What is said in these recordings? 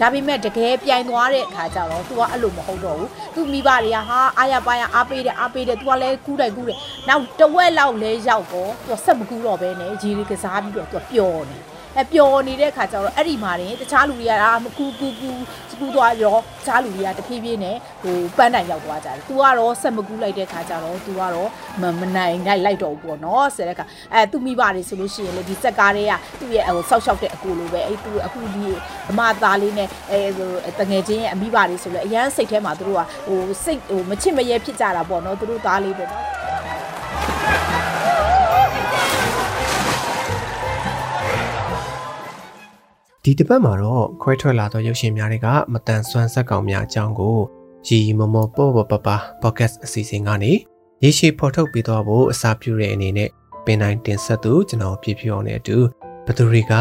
ဒါပေမဲ့တကယ်ပြိုင်သွားတဲ့အခါကျတော့ तू ကအဲ့လိုမဟုတ်တော့ဘူး तू မိဘတွေကဟာအားရပါရအားပေးတယ်အားပေးတယ် तू ကလည်းကူးတယ်ကူးတယ်နောက်တဝက်လောက်လဲရောက်တော့ तू ဆက်မကူးတော့ဘဲနဲ့ရေတွေကစားပြီးတော့ तू ပျော်နေ အဲပျော်နေတဲ့ခါကျတော့အဲ့ဒီမှာတင်တခြားလူတွေကအာမကူကူကူကူသွားရောတခြားလူတွေကတဖြည်းဖြည်းနဲ့ဟိုပန်းတိုင်ရောက်သွားကြတယ်။ तू ကတော့ဆက်မကူလိုက်တဲ့ခါကျတော့ तू ကတော့မနိုင်လိုက်လိုက်တော့ဘူးပေါ့နော်ဆိုတဲ့ခါအဲသူမိဘတွေဆိုလို့ရှိရင်လေဒီစက်ကားတွေကသူ့ရဲ့ဟိုဆောက်ရှောက်တဲ့အကိုလိုပဲအဲသူအခုဒီအမသားလေးနဲ့အဲဟိုတငယ်ချင်းရဲ့အမိဘတွေဆိုလဲအရန်စိတ်ထဲမှာသူတို့ကဟိုစိတ်ဟိုမချစ်မရဲဖြစ်ကြတာပေါ့နော်သူတို့သားလေးပေါ့နော် ဒီတစ်ပတ်မှာတော့ခွဲထွက်လာသောရုပ်ရှင်များတွေကမတန်ဆွမ်းဆက်ကောင်များအကြောင်းကိုရီမမောပေါ်ပပပ podcast အစီအစဉ်ကနေရေရှည်ဖော်ထုတ်ပြီးတော့ဖို့အစာပြုတဲ့အနေနဲ့ပင်တိုင်းတင်ဆက်သူကျွန်တော်ပြပြအောင်တဲ့အတူဘသူတွေက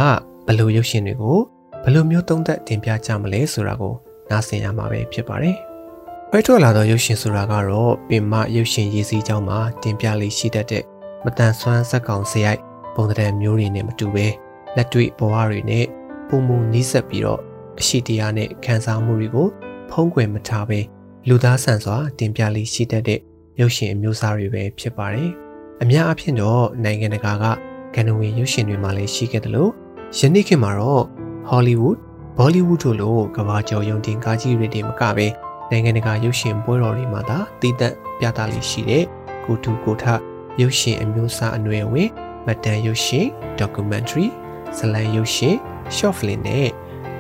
ဘလို့ရုပ်ရှင်တွေကိုဘလို့မျိုးသုံးသက်တင်ပြကြမလဲဆိုတာကိုနားဆင်ရမှာပဲဖြစ်ပါတယ်။ခွဲထွက်လာသောရုပ်ရှင်ဆိုတာကတော့ပင်မရုပ်ရှင်ရည်စည်းကြောင်းမှာတင်ပြလေးရှိတတ်တဲ့မတန်ဆွမ်းဆက်ကောင်စရိုက်ပုံသဏ္ဍာန်မျိုးတွေနဲ့မတူပဲလက်တွေ့ဘဝတွေနဲ့ ပုံမူနီးစပ်ပြီးတော့အရှိတရားနဲ့ခံစားမှုတွေကိုဖုံးကွယ်မထားဘဲလူသားဆန်စွာတင်ပြလေးရှိတတ်တဲ့ရုပ်ရှင်အမျိုးအစားတွေပဲဖြစ်ပါတယ်။အများအဖြစ်တော့နိုင်ငံတကာကကဏ္ဍဝင်ရုပ်ရှင်တွေမှာလည်းရှိခဲ့တယ်လို့ယနေ့ခေတ်မှာတော့ Hollywood, Bollywood တို့လိုကမ္ဘာကျော်ယုံတင်ကားကြီးတွေတင်မကပဲနိုင်ငံတကာရုပ်ရှင်ပွဲတော်တွေမှာသာတည်တံ့ပြသလေးရှိတဲ့ကိုတူကိုထရုပ်ရှင်အမျိုးအစားအနွယ်ဝင်မတန်ရုပ်ရှင် documentary ဇလံရုပ်ရှင် short film နဲ့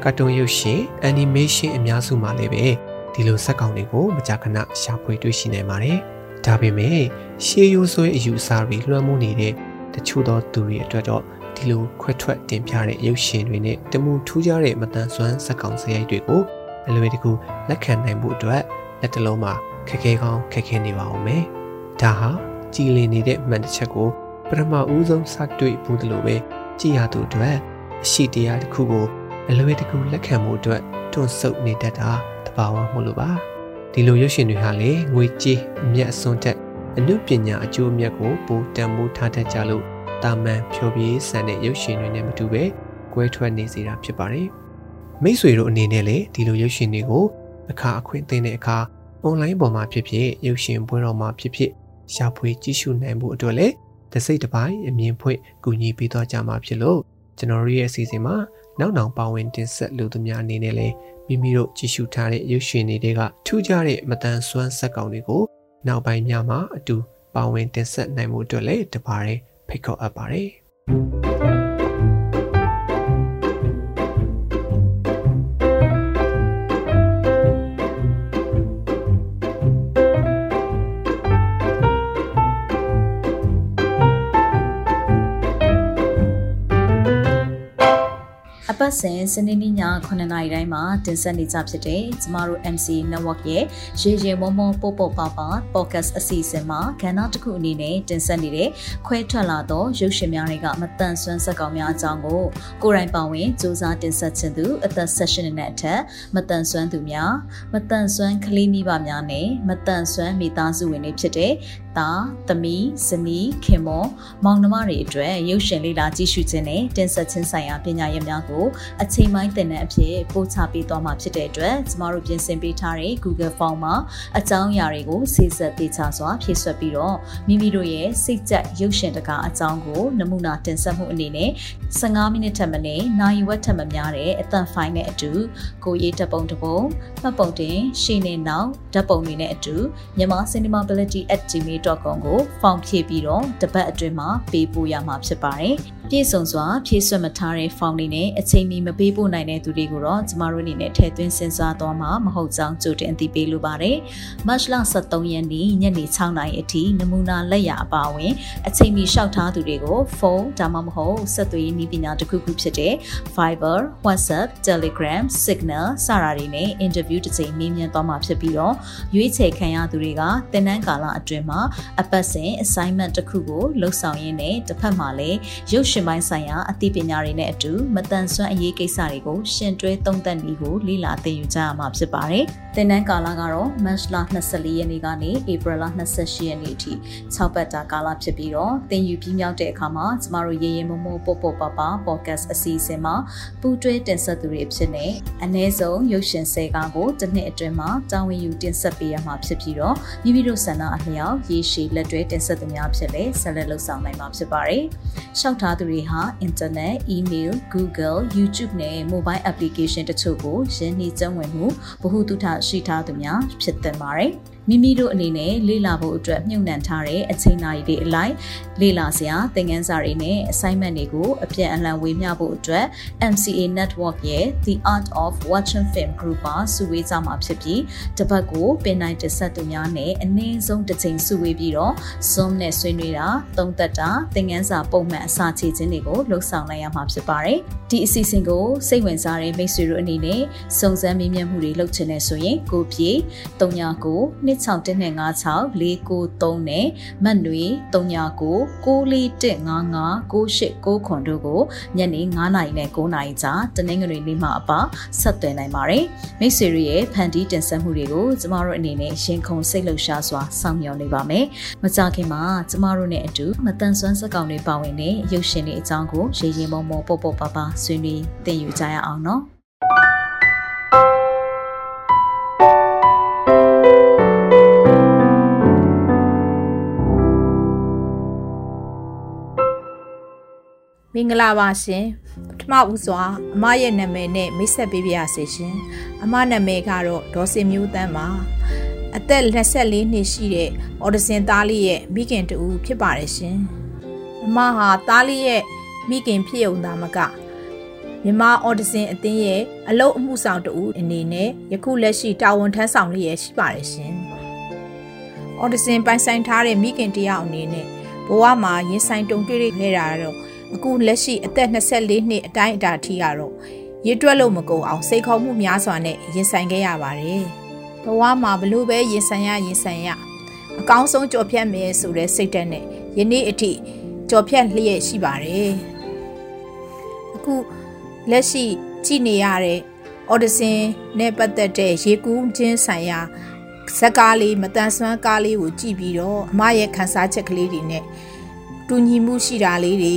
ကာတွန်းရုပ်ရှင် animation အများစုမှာလည်းပဲဒီလိုဇက်ကောင်တွေကိုမကြာခဏရှာဖွေတွေ့ရှိနိုင်ပါတယ်။ဒါပေမဲ့ရှေးရိုးဆွဲအယူအဆတွေလွှမ်းမိုးနေတဲ့တချို့သောသူတွေအတွက်တော့ဒီလိုခွဲထွက်တင်ပြတဲ့ရုပ်ရှင်တွေနဲ့တမှုထူးခြားတဲ့မတန်ဆွမ်းဇက်ကောင်စရိုက်တွေကိုအလွယ်တကူလက်ခံနိုင်မှုအတွက်လက်တလုံးမှာခက်ခဲကောင်းခက်ခဲနေပါအောင်မယ်။ဒါဟာကြည်လင်နေတဲ့မှန်တစ်ချက်ကိုပထမဦးဆုံးစတွေ့ဘူးလို့ပဲ ကြည်ရသူအတွက်အရှိတရားတစ်ခုကိုအလွယ်တကူလက်ခံမှုအတွက်တွန့်ဆုတ်နေတတ်တာတဘာဝမို့လို့ပါဒီလိုရုပ်ရှင်တွေဟာလေငွေကြေးအမျက်အစွန်းတက်အနုပညာအကျိုးအမြတ်ကိုပိုတန်ဖိုးထားတတ်ကြလို့တာမန်ဖြောပြေးဆန်တဲ့ရုပ်ရှင်တွေနဲ့မတူပဲကွဲထွက်နေစေတာဖြစ်ပါတယ်မိတ်ဆွေတို့အနေနဲ့လည်းဒီလိုရုပ်ရှင်တွေကိုအခါအခွင့်အသင့်တဲ့အခါအွန်လိုင်းပေါ်မှာဖြစ်ဖြစ်ရုပ်ရှင်ပွဲတော်မှာဖြစ်ဖြစ်ရှာဖွေကြည့်ရှုနိုင်ဖို့အတွက်လည်း တစိတ်တစ်ပိုင်းအမြင်ဖွင့်ကူညီပေးသွားကြမှာဖြစ်လို့ကျွန်တော်ရဲ့အစီအစဉ်မှာနောက်နောက်ပါဝင်တင်ဆက်လူသူများအနေနဲ့လည်းမိမိတို့ကြည့်ရှုထားတဲ့ရုပ်ရှင်တွေကထူးခြားတဲ့မတန်ဆွမ်းဇက်ကောင်တွေကိုနောက်ပိုင်းများမှာအတူပါဝင်တင်ဆက်နိုင်မှုအတွက်လည်းတပါးဖိတ်ခေါ်အပ်ပါတယ်။ ပတ်စဉ်စနေနေ့ည9:00နာရီတိုင်းမှာတင်ဆက်နေကြဖြစ်တဲ့ကျမတို့ MC Network ရဲ့ရေရေမောမောပို့ပို့ပါပါ podcast အစီအစဉ်မှာကဏ္ဍတစ်ခုအနေနဲ့တင်ဆက်နေတဲ့ခွဲထွက်လာသောရုပ်ရှင်များတွေကမတန်ဆွမ်းစက်ကောင်များအကြောင်းကိုကိုယ်တိုင်ပါဝင်စူးစမ်းတင်ဆက်ခြင်းသူအသက် session နဲ့အထက်မတန်ဆွမ်းသူများမတန်ဆွမ်းကလေးမိဘများနဲ့မတန်ဆွမ်းမိသားစုဝင်တွေဖြစ်တဲ့ သားသမီးဇနီးခင်မောမောင်နှမတွေအတွက်ရုပ်ရှင်လေးလာကြည့်ရှုခြင်းနဲ့တင်ဆက်ခြင်းဆိုင်ရာပညာရပ်များကိုအချိန်ပိုင်းသင်တဲ့အဖြစ်ပို့ချပေးသွားမှာဖြစ်တဲ့အတွက်ကျမတို့ပြင်ဆင်ပေးထားတဲ့ Google Form မှာအကြောင်းအရာတွေကိုစိစက်ပေးချစွာဖြည့်ဆွက်ပြီးတော့မိမိတို့ရဲ့စိတ်ကြက်ရုပ်ရှင်တကားအကြောင်းကိုနမူနာတင်ဆက်မှုအနေနဲ့15မိနစ်ထက်မနည်းနိုင်ဝက်ထက်မများတဲ့အသံဖိုင်နဲ့အတူကိုရေးတပ်ပုံတစ်ပုံမှတ်ပုံတင်ရှင်းနေနောက်ဓာတ်ပုံတွေနဲ့အတူမြန်မာ cinemability@gmail.com ကိုဖောင်ဖြည့်ပြီးတော့တပတ်အတွင်းမှာပေးပို့ရမှာဖြစ်ပါတယ်။ပြည့်စုံစွာဖြည့်ဆွတ်မထားတဲ့ဖောင်လေးနဲ့အချိန်မီမပေးပို့နိုင်တဲ့သူတွေကိုတော့ကျမတို့အနေနဲ့ထည့်သွင်းစဉ်းစားသွားမှာမဟုတ်ကြောင်းကြိုတင်အသိပေးလိုပါတယ်။မတ်လ23ရက်နေ့ညနေ6နာရီအထိနမူနာလက်ရာအပါအဝင်အချိန်မီလျှောက်ထားသူတွေကိုဖုန်းဒါမှမဟုတ်ဆက်သွယ်ရေးနည်းပညာတစ်ခုခုဖြစ်တဲ့ Viber, WhatsApp, Telegram, Signal စတာတွေနဲ့ interview တစ်ချိန်မေးမြန်းသွားမှာဖြစ်ပြီးတော့ရွေးချယ်ခံရသူတွေကသင်တန်းကာလအတွင်းမှာအပတ်စဉ် assignment တစ်ခုကိုလှုပ်ဆောင်ရင်းနဲ့တစ်ဖက်မှာလည်းရုပ်ရှင်ပိုင်းဆိုင်ရာအသိပညာတွေနဲ့အတူမတန်ဆွမ်းအရေးကိစ္စတွေကိုရှင်တွဲသုံးသပ်နည်းကိုလေ့လာသင်ယူကြရမှာဖြစ်ပါတယ်။သင်တန်းကာလကတော့ March လ24ရက်နေ့ကနေ April လ28ရက်နေ့အထိ6ပတ်တာကာလဖြစ်ပြီးတော့သင်ယူပြီးမြောက်တဲ့အခါမှာကျမတို့ရေရေမမိုးပို့ပို့ပပ podcast အစီအစဉ်မှာပူးတွဲတင်ဆက်သူတွေဖြစ်နေအ ਨੇ ဆုံးရုပ်ရှင်ဆဲကားကိုတစ်နှစ်အတွင်းမှာတာဝန်ယူတင်ဆက်ပေးရမှာဖြစ်ပြီးတော့မိမိတို့ဆန္ဒအလျောက်ရေရှည်လက်တွဲတင်ဆက်သူများဖြစ်လေဆက်လက်လှုပ်ဆောင်နိုင်မှာဖြစ်ပါတယ်။ရှောက်ထားသူတွေဟာ internet, email, Google, YouTube နဲ့ mobile application တချို့ကိုရင်းနှီးကျုံဝင်မှုဗဟုသုတရှိထားသူများဖြစ်သင့်ပါတယ်။ မိမိတို့အနေနဲ့လေ့လာဖို့အတွက်မြှုပ်နှံထားတဲ့အချိန်နာရီတွေအလိုက်လေ့လာစရာသင်ခန်းစာတွေနဲ့ assignment တွေကိုအပြန်အလှန်ဝေမျှဖို့အတွက် MCA Network ရဲ့ The Art of Watching Film Group မှာစုဝေးကြမှာဖြစ်ပြီးတပတ်ကိုပင်နိုင်တဆက်သူများနဲ့အနည်းဆုံးတစ်ချိန်စုဝေးပြီးတော့ Zoom နဲ့ဆွေးနွေးတာသုံးသက်တာသင်ခန်းစာပုံမှန်အစာချေခြင်းတွေကိုလှုပ်ဆောင်နိုင်ရမှာဖြစ်ပါတယ်။ဒီအစီအစဉ်ကိုစိတ်ဝင်စားတဲ့မိတ်ဆွေတို့အနေနဲ့စုံစမ်းမေးမြန်းမှုတွေလုပ်ချင်တဲ့ဆိုရင်ကိုပြေ39 2 66156 493နဲ့မတ်နွေ39 94155 9869ခွန်တို့ကိုညနေ9နာရီနဲ့9နာရီကြားတနင်္ဂနွေနေ့မှအပဆက်သွယ်နိုင်ပါတယ်။မိတ်ဆွေတွေရဲ့ဖန်တီးတင်ဆက်မှုတွေကိုကျမတို့အနေနဲ့ရင်ခုန်စိတ်လှုပ်ရှားစွာစောင့်မျှော်နေပါမယ်။မကြခင်မှာကျမတို့နဲ့အတူမတန်ဆွမ်းစက်ကောင်တွေပါဝင်တဲ့ရုပ်ရှင်တွေအကြောင်းကိုရေရင်မောမောပေါ့ပေါ့ပါပါဆွေးနွေးသင်ယူကြရအောင်နော်။ မင်္ဂလာပါရှင်ပထမဦးစွာအမရဲ့နာမည်နဲ့မိတ်ဆက်ပေးပါရစေရှင်အမနာမည်ကတော့ဒေါ်စင်မျိုးတန်းပါအသက်24နှစ်ရှိတဲ့အော်ဒစင်သားလေးရဲ့မိခင်တူဖြစ်ပါတယ်ရှင်အမဟာသားလေးရဲ့မိခင်ဖြစ်ုံသားမကမြန်မာအော်ဒစင်အသင်းရဲ့အလုပ်အမှုဆောင်တူအနေနဲ့ယခုလက်ရှိတာဝန်ထမ်းဆောင်လျက်ရှိပါတယ်ရှင်အော်ဒစင်ပိုင်ဆိုင်ထားတဲ့မိခင်တယောက်အနေနဲ့ဘဝမှာရင်ဆိုင်တုံတွေ့ခဲ့တာတော့ အခုလက်ရှိအသက်24နှစ်အတိုင်းအတာထိကတော့ရစ်တွက်လို့မကုန်အောင်စိတ်ခေါ်မှုများစွာနဲ့ရင်ဆိုင်ခဲ့ရပါတယ်။ဘဝမှာဘလို့ပဲရင်ဆိုင်ရရင်ဆိုင်ရအကောင်းဆုံးကြော်ဖြတ်မယ်ဆိုတဲ့စိတ်ဓာတ်နဲ့ယနေ့အထိကြော်ဖြတ်လျက်ရှိပါတယ်။အခုလက်ရှိကြည်နေရတဲ့အော်ဒစင်နဲ့ပတ်သက်တဲ့ရေကူးခြင်းဆိုင်ရာဇက်ကားလေးမတန်ဆွမ်းကားလေးကိုကြည့်ပြီးတော့အမရဲ့ခန်းစားချက်ကလေးတွေနဲ့တူညီမှုရှိတာလေးတွေ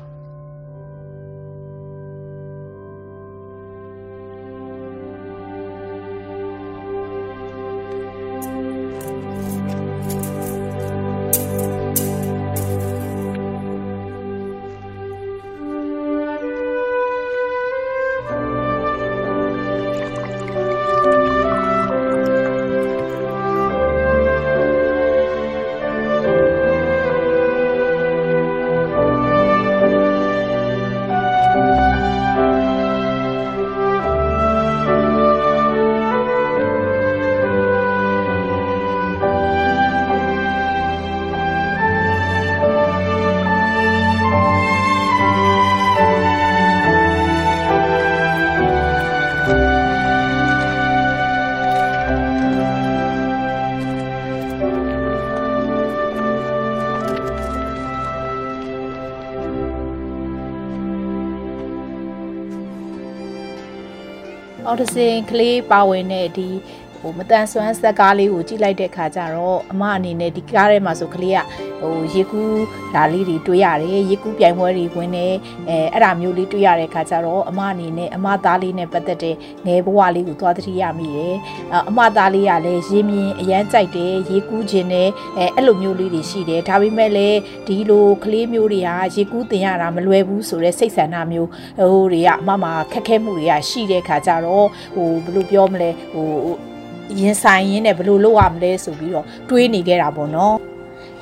အော်တဆင်ကလေးပါဝင်တဲ့ဒီဟိုမတန်ဆွမ်းဆက်ကားလေးကိုကြည့်လိုက်တဲ့ခါကျတော့အမအနေနဲ့ဒီကားထဲမှာဆိုကလေးက ဟိုရေကူးလာလေးတွေတွေ့ရတယ်ရေကူးပြိုင်ပွဲတွေဝင်နေအဲအဲ့ဒါမျိုးလေးတွေ့ရတဲ့ခါကျတော့အမအနေနဲ့အမသားလေးနဲ့ပတ်သက်တဲ့ငယ်ဘဝလေးကိုသွားသတိရမိတယ်အမသားလေးကလည်းရေမြင်အရန်ကြိုက်တယ်ရေကူးခြင်းနဲ့အဲအဲ့လိုမျိုးလေးတွေရှိတယ်ဒါပေမဲ့လည်းဒီလိုကလေးမျိုးတွေကရေကူးတင်ရတာမလွယ်ဘူးဆိုတဲ့စိတ်ဆန္ဒမျိုးဟိုတွေကအမမှာခက်ခဲမှုတွေကရှိတဲ့ခါကျတော့ဟိုဘယ်လိုပြောမလဲဟိုရင်ဆိုင်ရင်းနဲ့ဘယ်လိုလုပ်ရမလဲဆိုပြီးတော့တွေးနေခဲ့တာပေါ့နော်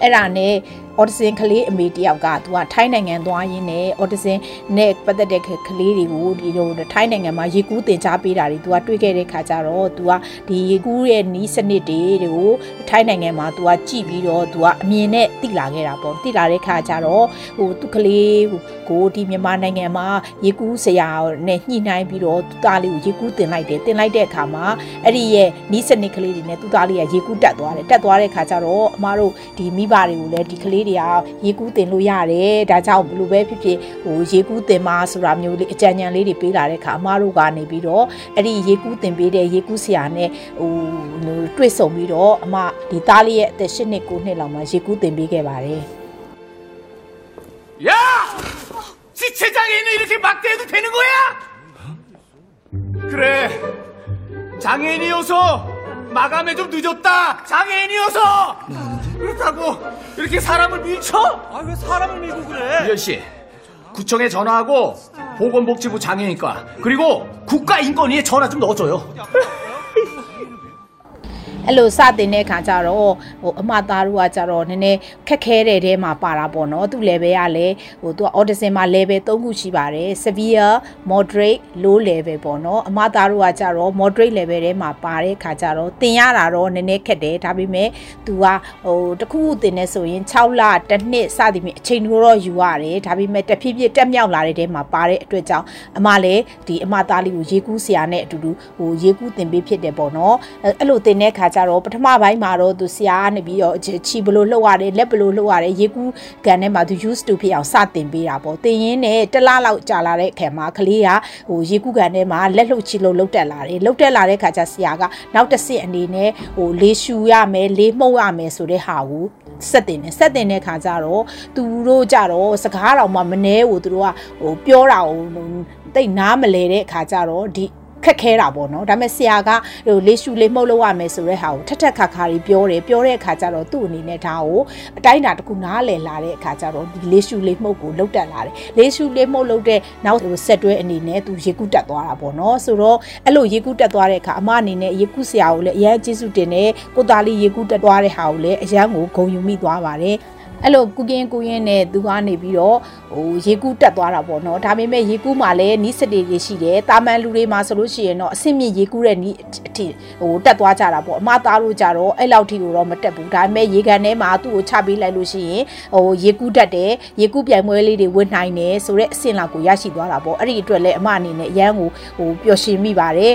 အဲ့ဒါနဲ့ အော်တဆင်ကလေးအမေတယောက်ကသူကထိုင်းနိုင်ငံသွားရင်းနဲ့အော်တဆင်နဲ့ပတ်သက်တဲ့ကလေးတွေကိုဒီလိုထိုင်းနိုင်ငံမှာရေကူးတင် जा ပေးတာတွေသူကတွေ့ခဲ့တဲ့ခါကျတော့သူကဒီရေကူးရဲ့နီးစနစ်တွေကိုထိုင်းနိုင်ငံမှာသူကကြည့်ပြီးတော့သူကအမြင်နဲ့သိလာခဲ့တာပေါ့သိလာတဲ့ခါကျတော့ဟိုသူကလေးကိုဒီမြန်မာနိုင်ငံမှာရေကူးဆရာနဲ့ညှိနှိုင်းပြီးတော့သူသားလေးကိုရေကူးတင်လိုက်တယ်တင်လိုက်တဲ့အခါမှာအဲ့ဒီရဲ့နီးစနစ်ကလေးတွေနဲ့သူသားလေးကရေကူးတက်သွားတယ်တက်သွားတဲ့ခါကျတော့အမားတို့ဒီမိဘတွေကိုလည်းဒီကလေးတွေကရေကူးတင်လို့ရတယ်ဒါကြောင့်ဘလို့ပဲဖြစ်ဖြစ်ဟိုရေကူးတင်မှာဆိုတာမျိုးလေးအကြံဉာဏ်လေးတွေပေးလာတဲ့အခါအမားတို့ကနေပြီးတော့အဲ့ဒီရေကူးတင်ပေးတဲ့ရေကူးဆရာနဲ့ဟိုတွေ့ဆုံပြီးတော့အမဒီသားလေးရဲ့အသက်၈နှစ်9နှစ်လောက်မှာရေကူးတင်ပေးခဲ့ပါတယ် 야! 지체장애인을 이렇게 막대해도 되는 거야? 그래. 장애인이어서 마감에 좀 늦었다. 장애인이어서. 그렇다고 이렇게 사람을 밀쳐? 아 왜 사람을 밀고 그래? 이현 씨, 구청에 전화하고 보건복지부 장애인과 그리고 국가인권위에 전화 좀 넣어줘요. အဲ့လိုစတင်တဲ့ခါကျတော့ဟိုအမသားတို့ကကျတော့နည်းနည်းခက်ခဲတဲ့တဲမှာပါတာပေါ့နော်သူ level ကလည်းဟိုသူက autism မှာ level 3ခုရှိပါတယ် severe moderate low level ပေါ့နော်အမသားတို့ကကျတော့ moderate level ထဲမှာပါတဲ့ခါကျတော့တင်ရတာတော့နည်းနည်းခက်တယ်ဒါပေမဲ့သူကဟိုတခုခုတင်နေဆိုရင်6လတစ်နှစ်စသည်ဖြင့်အချိန်တော့ယူရတယ်ဒါပေမဲ့တဖြည်းဖြည်းတက်မြောက်လာတဲ့တဲမှာပါတဲ့အတွက်ကြောင့်အမလည်းဒီအမသားလေးကိုရေကူးဆရာနဲ့အတူတူဟိုရေကူးတင်ပေးဖြစ်တယ်ပေါ့နော်အဲ့လိုတင်တဲ့ခါကျတော့ပထမပိုင်းမှာတော့သူဆရာကနေပြီးတော့ချီဘလို့လှုပ်ရတယ်လက်ဘလို့လှုပ်ရတယ်ရေကူးကန်ထဲမှာသူ used to ဖြစ်အောင်စတင်ပေးတာပေါ့တင်ရင်းနဲ့တလားလောက်ကြာလာတဲ့အခါမှာကလေးကဟိုရေကူးကန်ထဲမှာလက်လှုပ်ချီလို့လှုပ်တက်လာတယ်လှုပ်တက်လာတဲ့ခါကျဆရာကနောက်တစ်ဆင့်အနေနဲ့ဟိုလေးရှူရမယ်လေးမှုတ်ရမယ်ဆိုတဲ့ဟာကိုဆက်တင်တယ်ဆက်တင်တဲ့ခါကျတော့သူတို့ကြတော့စကားတော်မှမနှဲကိုသူတို့ကဟိုပြောတာဟိုတိတ်နားမလဲတဲ့အခါကျတော့ဒီ ခက်ခဲတာပေါ့နော်ဒါပေမဲ့ဆရာကဟိုလေးရှူလေးမှုတ်လို့ရမယ်ဆိုတဲ့ဟာကိုထက်ထက်ခါခါကြီးပြောတယ်ပြောတဲ့အခါကျတော့သူ့အနေနဲ့ဒါကိုအတိုင်းတာတစ်ခုနားလည်လာတဲ့အခါကျတော့ဒီလေးရှူလေးမှုတ်ကိုလုတ်တက်လာတယ်လေးရှူလေးမှုတ်လုတ်တဲ့နောက်ဆက်တွဲအနေနဲ့သူရေကူးတက်သွားတာပေါ့နော်ဆိုတော့အဲ့လိုရေကူးတက်သွားတဲ့အခါအမအနေနဲ့ရေကူးဆရာကိုလည်းအရင်ကျေးဇူးတင်တယ်ကိုသားလေးရေကူးတက်သွားတဲ့ဟာကိုလည်းအရန်ကိုဂုဏ်ယူမိသွားပါတယ် အဲ့လိုကုကင်းကုရင်နဲ့သူကနေပြီးတော့ဟိုရေကူးတက်သွားတာပေါ့နော်ဒါပေမဲ့ရေကူးမှာလည်းနီးစတေတွေရှိတယ်တာမန်လူတွေမှာဆိုလို့ရှိရင်တော့အဆင့်မြင့်ရေကူးတဲ့နီးအထိဟိုတက်သွားကြတာပေါ့အမသားတို့ကြတော့အဲ့လောက်ထိကိုတော့မတက်ဘူးဒါပေမဲ့ရေကန်ထဲမှာသူ့ကိုချပေးလိုက်လို့ရှိရင်ဟိုရေကူးတက်တယ်ရေကူးပြိုင်ပွဲလေးတွေဝင်နိုင်တယ်ဆိုတော့အဆင့်လောက်ကိုရရှိသွားတာပေါ့အဲ့ဒီအတွက်လည်းအမအနေနဲ့အရန်ကိုဟိုပျော်ရွှင်မိပါတယ်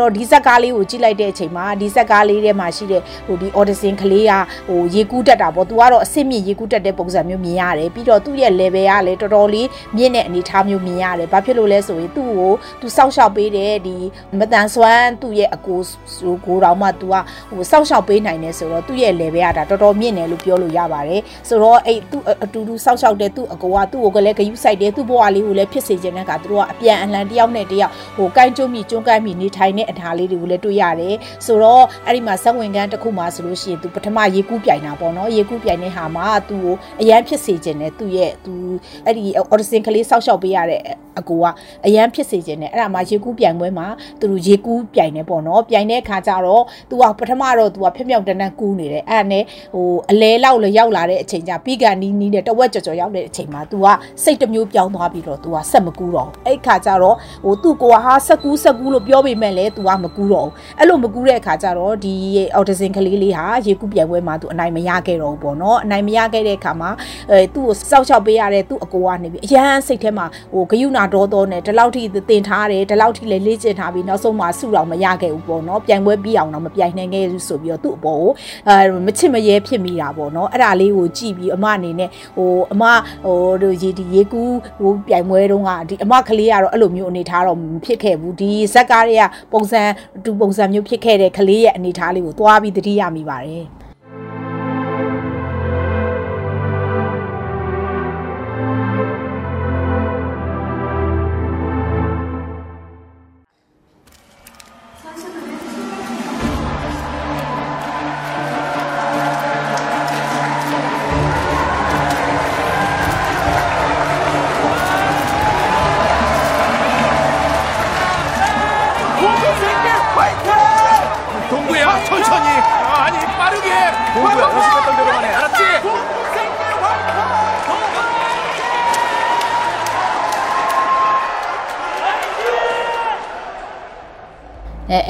တော့ဒီဇက်ကားလေးကိုကြည့်လိုက်တဲ့အချိန်မှာဒီဇက်ကားလေးထဲမှာရှိတဲ့ဟိုဒီ audition ကလေးကဟိုရေကူးတက်တာပေါ့သူကတော့အစ်စ်မြင့်ရေကူးတက်တဲ့ပုံစံမျိုးမြင်ရတယ်ပြီးတော့သူ့ရဲ့ level ကလည်းတော်တော်လေးမြင့်တဲ့အနေအထားမျိုးမြင်ရတယ်ဘာဖြစ်လို့လဲဆိုရင်သူ့ကိုသူစောက်ရှောက်ပေးတဲ့ဒီမတန်ဆွမ်းသူ့ရဲ့အကိုကိုတော်မှသူကဟိုစောက်ရှောက်ပေးနိုင်တယ်ဆိုတော့သူ့ရဲ့ level ကဒါတော်တော်မြင့်တယ်လို့ပြောလို့ရပါတယ်ဆိုတော့အဲ့သူ့အတူတူစောက်ရှောက်တဲ့သူ့အကိုကသူ့ကိုကလည်းဂယုစိုက်တယ်သူ့ဘဝလေးကိုလည်းဖြစ်စေခြင်းတဲ့ကသူတို့ကအပြန်အလှန်တယောက်နဲ့တယောက်ဟိုကိုင်းကျုံမိကျွန်းကိုင်းမိနေထိုင်တဲ့အထားလေးတွေကိုလည်းတွေ့ရတယ်ဆိုတော့အဲ့ဒီမှာစက်ဝင်ကန်းတစ်ခုမှဆိုလို့ရှိရင်သူပထမရေကူးပြိုင်တာပေါ့နော်ရေကူးပြိုင်တဲ့ဟာမှာသူ့ကိုအရန်ဖြစ်စေခြင်းနဲ့သူ့ရဲ့သူအဲ့ဒီ audition ကလေးစောက်ရှောက်ပေးရတဲ့အကိုကအရန်ဖြစ်စေခြင်းနဲ့အဲ့ဒါမှရေကူးပြိုင်ပွဲမှာသူတို့ရေကူးပြိုင်နေပေါ့နော်ပြိုင်တဲ့အခါကျတော့သူကပထမတော့သူကဖြက်မြောက်တန်းတန်းကူးနေတယ်အဲ့ဒါနဲ့ဟိုအလဲလောက်လည်းရောက်လာတဲ့အချိန်ကျပြီးကန်နီးနီးနဲ့တဝက်ကြော်ကြော်ရောက်တဲ့အချိန်မှာ तू ကစိတ်တစ်မျိုးပြောင်းသွားပြီးတော့ तू ကဆက်မကူးတော့အဲ့ခါကျတော့ဟိုသူ့ကိုကဟာဆက်ကူးဆက်ကူးလို့ပြောပေမဲ့လည်း तू ကမကူးတော့ဘူးအဲ့လိုမကူးတဲ့အခါကျတော့ဒီ autism ကလေးလေးဟာရေကူးပြိုင်ပွဲမှာ तू အနိုင်မရခဲ့တော့ဘူးပေါ့နော်အနိုင်မရခဲ့တဲ့အခါမှာအဲသူ့ကိုစောက်ချောက်ပေးရတဲ့သူ့အကိုကနေပြီးအရန်စိတ်ထဲမှာဟိုဂယုနာတော်တော်နဲ့ဒီလောက်ထိတင်ထားတယ်ဒီလောက်ထိလည်းလေ့ကျင့်ထားပြီးနောက်ဆုံးမှာစုတော်မရခဲ့ဘူးပေါ့နော်ပြိုင်ပွဲပြီးအောင်တော့မပြိုင်နိုင်ခဲ့ဘူးဆိုပြီးတော့သူ့အပေါ်ကိုအဲမချစ်မရဲဖြစ်မိတာပေါ့နော်အဲ့ဒါလေးကိုကြည့်ပြီးအမအနေနဲ့ဟိုအမဟိုတို့ရေဒီရေကူးဟိုပြိုင်ပွဲတုန်းကဒီအမကလေးကတော့အဲ့လိုမျိုးအနေထားတော့မဖြစ်ခဲ့ဘူးဒီဇက်ကားတွေကပုံစံတူပုံစံမျိုးဖြစ်ခဲ့တဲ့ကလေးရဲ့အနေထားလေးကိုသွားပြီးသတိရမိပါတယ်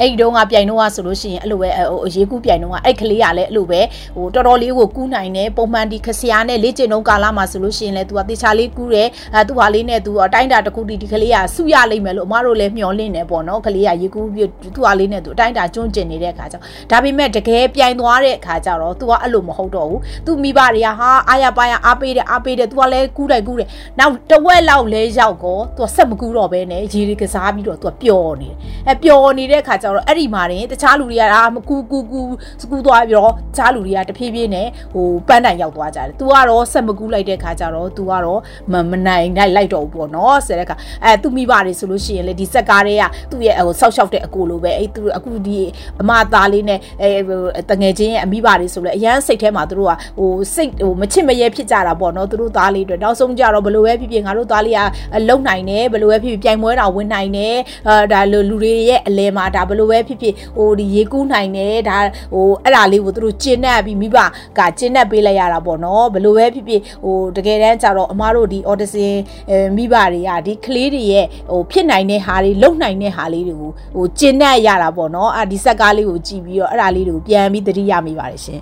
အဲအဲ့ဒီတော့ကပြိုင်တော့ဆိုလို့ရှိရင်အဲ့လိုပဲဟိုရေကူးပြိုင်တော့အဲ့ကလေးကလည်းအဲ့လိုပဲဟိုတော်တော်လေးကိုကူးနိုင်တယ်ပုံမှန်ဒီခစရာနဲ့လေ့ကျင့်တော့ကာလမှာဆိုလို့ရှိရင်လည်း तू ကတေချာလေးကူးတယ်အဲသူ့ဟာလေးနဲ့ तू အတိုင်းတာတစ်ခုဒီဒီကလေးကစုရလိမ့်မယ်လို့အမတို့လည်းမျှော်လင့်နေပေါ့နော်ကလေးကရေကူးပြီးသူ့ဟာလေးနဲ့ तू အတိုင်းတာကျွန်းကျင်နေတဲ့အခါကျတော့ဒါပေမဲ့တကယ်ပြိုင်သွားတဲ့အခါကျတော့ तू ကအဲ့လိုမဟုတ်တော့ဘူး तू မိဘတွေကဟာအာရပါရအားပေးတယ်အားပေးတယ် तू ကလည်းကူးတယ်ကူးတယ်နောက်တဝက်လောက်လဲရောက်ကော तू ဆက်မကူးတော့ဘဲနဲ့ရေတွေကစားပြီးတော့ तू ပျော်နေတယ်အဲပျော်နေတဲ့အခါကျ တော့အဲ့ဒီမှာရင်တခြားလူတွေကအာမကူကူကူစကူသွားပြီးတော့တခြားလူတွေကတဖြည်းဖြည်းနဲ့ဟိုပန်းတိုင်ရောက်သွားကြတယ်။ तू ကတော့ဆက်မကူလိုက်တဲ့ခါကျတော့ तू ကတော့မမနိုင်နိုင်လိုက်တော့ဘူးပေါ့နော်။ဆိုတဲ့ခါအဲသူမိဘတွေဆိုလို့ရှိရင်လေဒီစက်ကားတွေကသူ့ရဲ့ဟိုဆောက်ရှောက်တဲ့အကိုလိုပဲအဲသူအခုဒီအမသားလေးနဲ့အဲတငယ်ချင်းရဲ့အမိဘတွေဆိုလဲအရန်စိတ်ထဲမှာသူတို့ကဟိုစိတ်ဟိုမချစ်မရဲဖြစ်ကြတာပေါ့နော်သူတို့သားလေးတွေနောက်ဆုံးကြတော့ဘလို့ပဲဖြစ်ဖြစ်ငါတို့သားလေးကလုံနိုင်တယ်ဘလို့ပဲဖြစ်ဖြစ်ပြိုင်ပွဲတော်ဝင်နိုင်တယ်အဲဒါလူတွေရဲ့အလဲမှာဒါဘလို့လိုပဲဖြစ်ဖြစ်ဟိုဒီရေကူးနိုင်တယ်ဒါဟိုအဲ့ဒါလေးကိုသူတို့ကျင့်တတ်ပြီးမိဘကကျင့်တတ်ပေးလိုက်ရတာပေါ့နော်ဘယ်လိုပဲဖြစ်ဖြစ်ဟိုတကယ်တမ်းကျတော့အမားတို့ဒီ audition မိဘတွေကဒီကလေးတွေရဲ့ဟိုဖြစ်နိုင်တဲ့ဟာတွေလုံနိုင်တဲ့ဟာလေးတွေကိုဟိုကျင့်တတ်ရတာပေါ့နော်အဲ့ဒီဇက်ကားလေးကိုကြည့်ပြီးတော့အဲ့ဒါလေးတွေကိုပြန်ပြီးသတိရမိပါတယ်ရှင်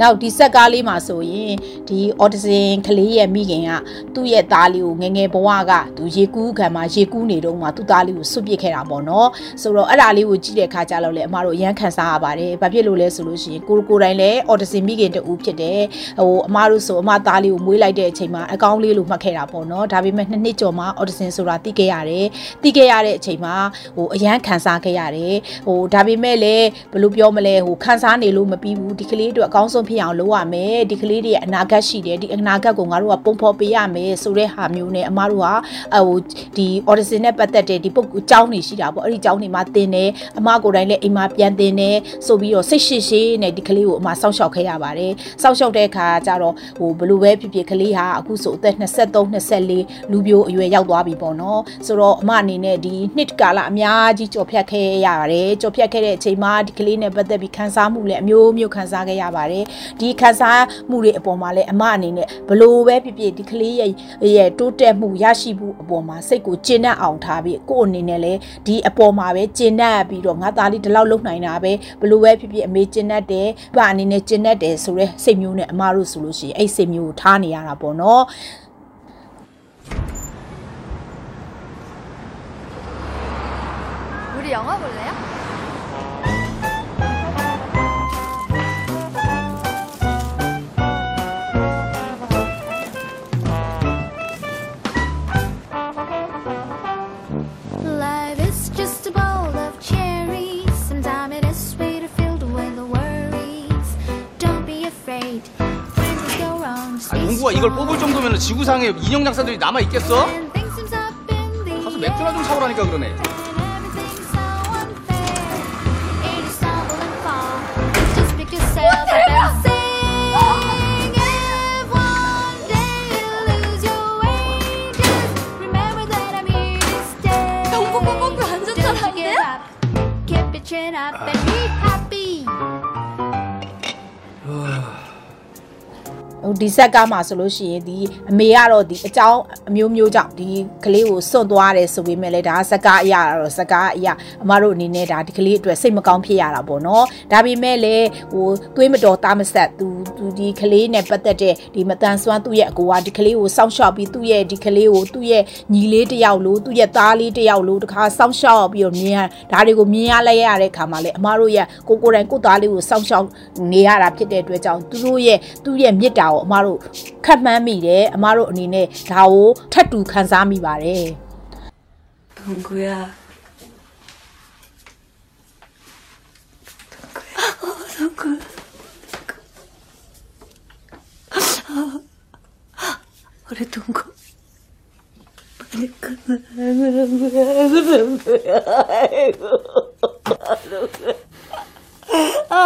နောက်ဒီဆက်ကားလေးမှာဆိုရင်ဒီ autism ကလေးရဲ့မိခင်ကသူ့ရဲ့သားလေးကိုငယ်ငယ်ဘဝကသူရေကူးခံမှာရေကူးနေတော့မှသူ့သားလေးကိုဆွတ်ပစ်ခဲ့တာပေါ့နော်ဆိုတော့အဲ့ဒါလေးကိုကြည့်တဲ့အခါကျတော့လေအမတို့အရန်ခံစားရပါတယ်ဘာဖြစ်လို့လဲဆိုလို့ရှိရင်ကိုကိုတိုင်းလည်း autism မိခင်တူဖြစ်တယ်ဟိုအမတို့ဆိုအမသားလေးကိုမွေးလိုက်တဲ့အချိန်မှာအကောင်းလေးလို့မှတ်ခဲ့တာပေါ့နော်ဒါပေမဲ့နှစ်နှစ်ကျော်မှ autism ဆိုတာသိခဲ့ရတယ်သိခဲ့ရတဲ့အချိန်မှာဟိုအရန်ခံစားခဲ့ရတယ်ဟိုဒါပေမဲ့လည်းဘယ်လိုပြောမလဲဟိုခံစားနေလို့မပြီးဘူးဒီကလေးတို့အကောင်းဆုံးဖြစ်အောင်လုပ်ရမယ်ဒီကလေးတွေရဲ့အနာဂတ်ရှိတယ်ဒီအနာဂတ်ကိုငါတို့ကပုံဖော်ပေးရမယ်ဆိုတဲ့ဟာမျိုးနဲ့အမားတို့ကဟိုဒီ audition နဲ့ပတ်သက်တဲ့ဒီပုတ်အကြောင်းတွေရှိတာပေါ့အဲ့ဒီအကြောင်းတွေမှာသင်တယ်အမကိုယ်တိုင်လည်းအိမ်မှာပြန်သင်တယ်ဆိုပြီးတော့စိတ်ရှိရှိနဲ့ဒီကလေးကိုအမစောင့်ရှောက်ခဲ့ရပါတယ်စောင့်ရှောက်တဲ့အခါကျတော့ဟိုဘယ်လိုပဲဖြစ်ဖြစ်ကလေးဟာအခုဆိုအသက်23 24လူပြိုအရွယ်ရောက်သွားပြီပေါ့နော်ဆိုတော့အမအနေနဲ့ဒီနှစ်ကာလအများကြီးကြော်ဖြတ်ခဲ့ရပါတယ်ကြော်ဖြတ်ခဲ့တဲ့အချိန်မှာဒီကလေးနဲ့ပတ်သက်ပြီးခန်းစားမှုလည်းအမျိုးမျိုးခန်းစားခဲ့ရပါတယ်ဒီခံစားမှုတွေအပေါ်မှာလည်းအမအနေနဲ့ဘလို့ပဲဖြစ်ဖြစ်ဒီကလေးရဲ့ရဲ့တိုးတက်မှုရရှိမှုအပေါ်မှာစိတ်ကိုကျဉ်းနှံ့အောင်ထားပြီးကို့အနေနဲ့လည်းဒီအပေါ်မှာပဲကျဉ်းနှံ့ပြီးတော့ငါသားလေးဒီလောက်လုံနိုင်တာပဲဘလို့ပဲဖြစ်ဖြစ်အမေကျဉ်းနှံ့တယ်ဘာအနေနဲ့ကျဉ်းနှံ့တယ်ဆိုတော့စိတ်မျိုးနဲ့အမတို့ဆိုလို့ရှိရင်အဲ့စိတ်မျိုးကိုထားနေရတာပေါ့နော်不是阳光不是呀？ 이걸. 뽑을 정도면 지구상에 인형 장사들이 남아 있겠어? 가서 맥주나 좀 사오라니까 그러네. ဒီဆက်ကားမှာဆိုလို့ရှိရင်ဒီအမေကတော့ဒီအကြောင်းအမျိုးမျိုးကြောင့်ဒီကလေးကိုစွန့်သွားတယ်ဆိုပေမဲ့လည်းဒါစကားအရာတော့စကားအရာအမတို့အနေနဲ့ဒါဒီကလေးအတွက်စိတ်မကောင်းဖြစ်ရတာပေါ့နော်ဒါပေမဲ့လည်းဟိုသွေးမတော်သားမဆက်သူသူဒီကလေးနဲ့ပတ်သက်တဲ့ဒီမတန်ဆွမ်းသူ့ရဲ့အကိုကဒီကလေးကိုစောင့်ရှောက်ပြီးသူ့ရဲ့ဒီကလေးကိုသူ့ရဲ့ညီလေးတစ်ယောက်လို့သူ့ရဲ့သားလေးတစ်ယောက်လို့တခါစောင့်ရှောက်ပြီးတော့မြင်ရဒါတွေကိုမြင်ရလဲရတဲ့ခါမှာလေအမတို့ရဲ့ကိုကိုယ်တိုင်ကိုယ်သားလေးကိုစောင့်ရှောက်နေရတာဖြစ်တဲ့အတွက်ကြောင့်သူတို့ရဲ့သူ့ရဲ့မြစ်တာကိုအမတို့ခက်မှန်းမိတယ်အမတို့အနေနဲ့ဒါကိုထပ်တူခံစားမိပါတယ်။ဘုံကွာဆုံးကအော်ရတုံကဘာလဲကအာ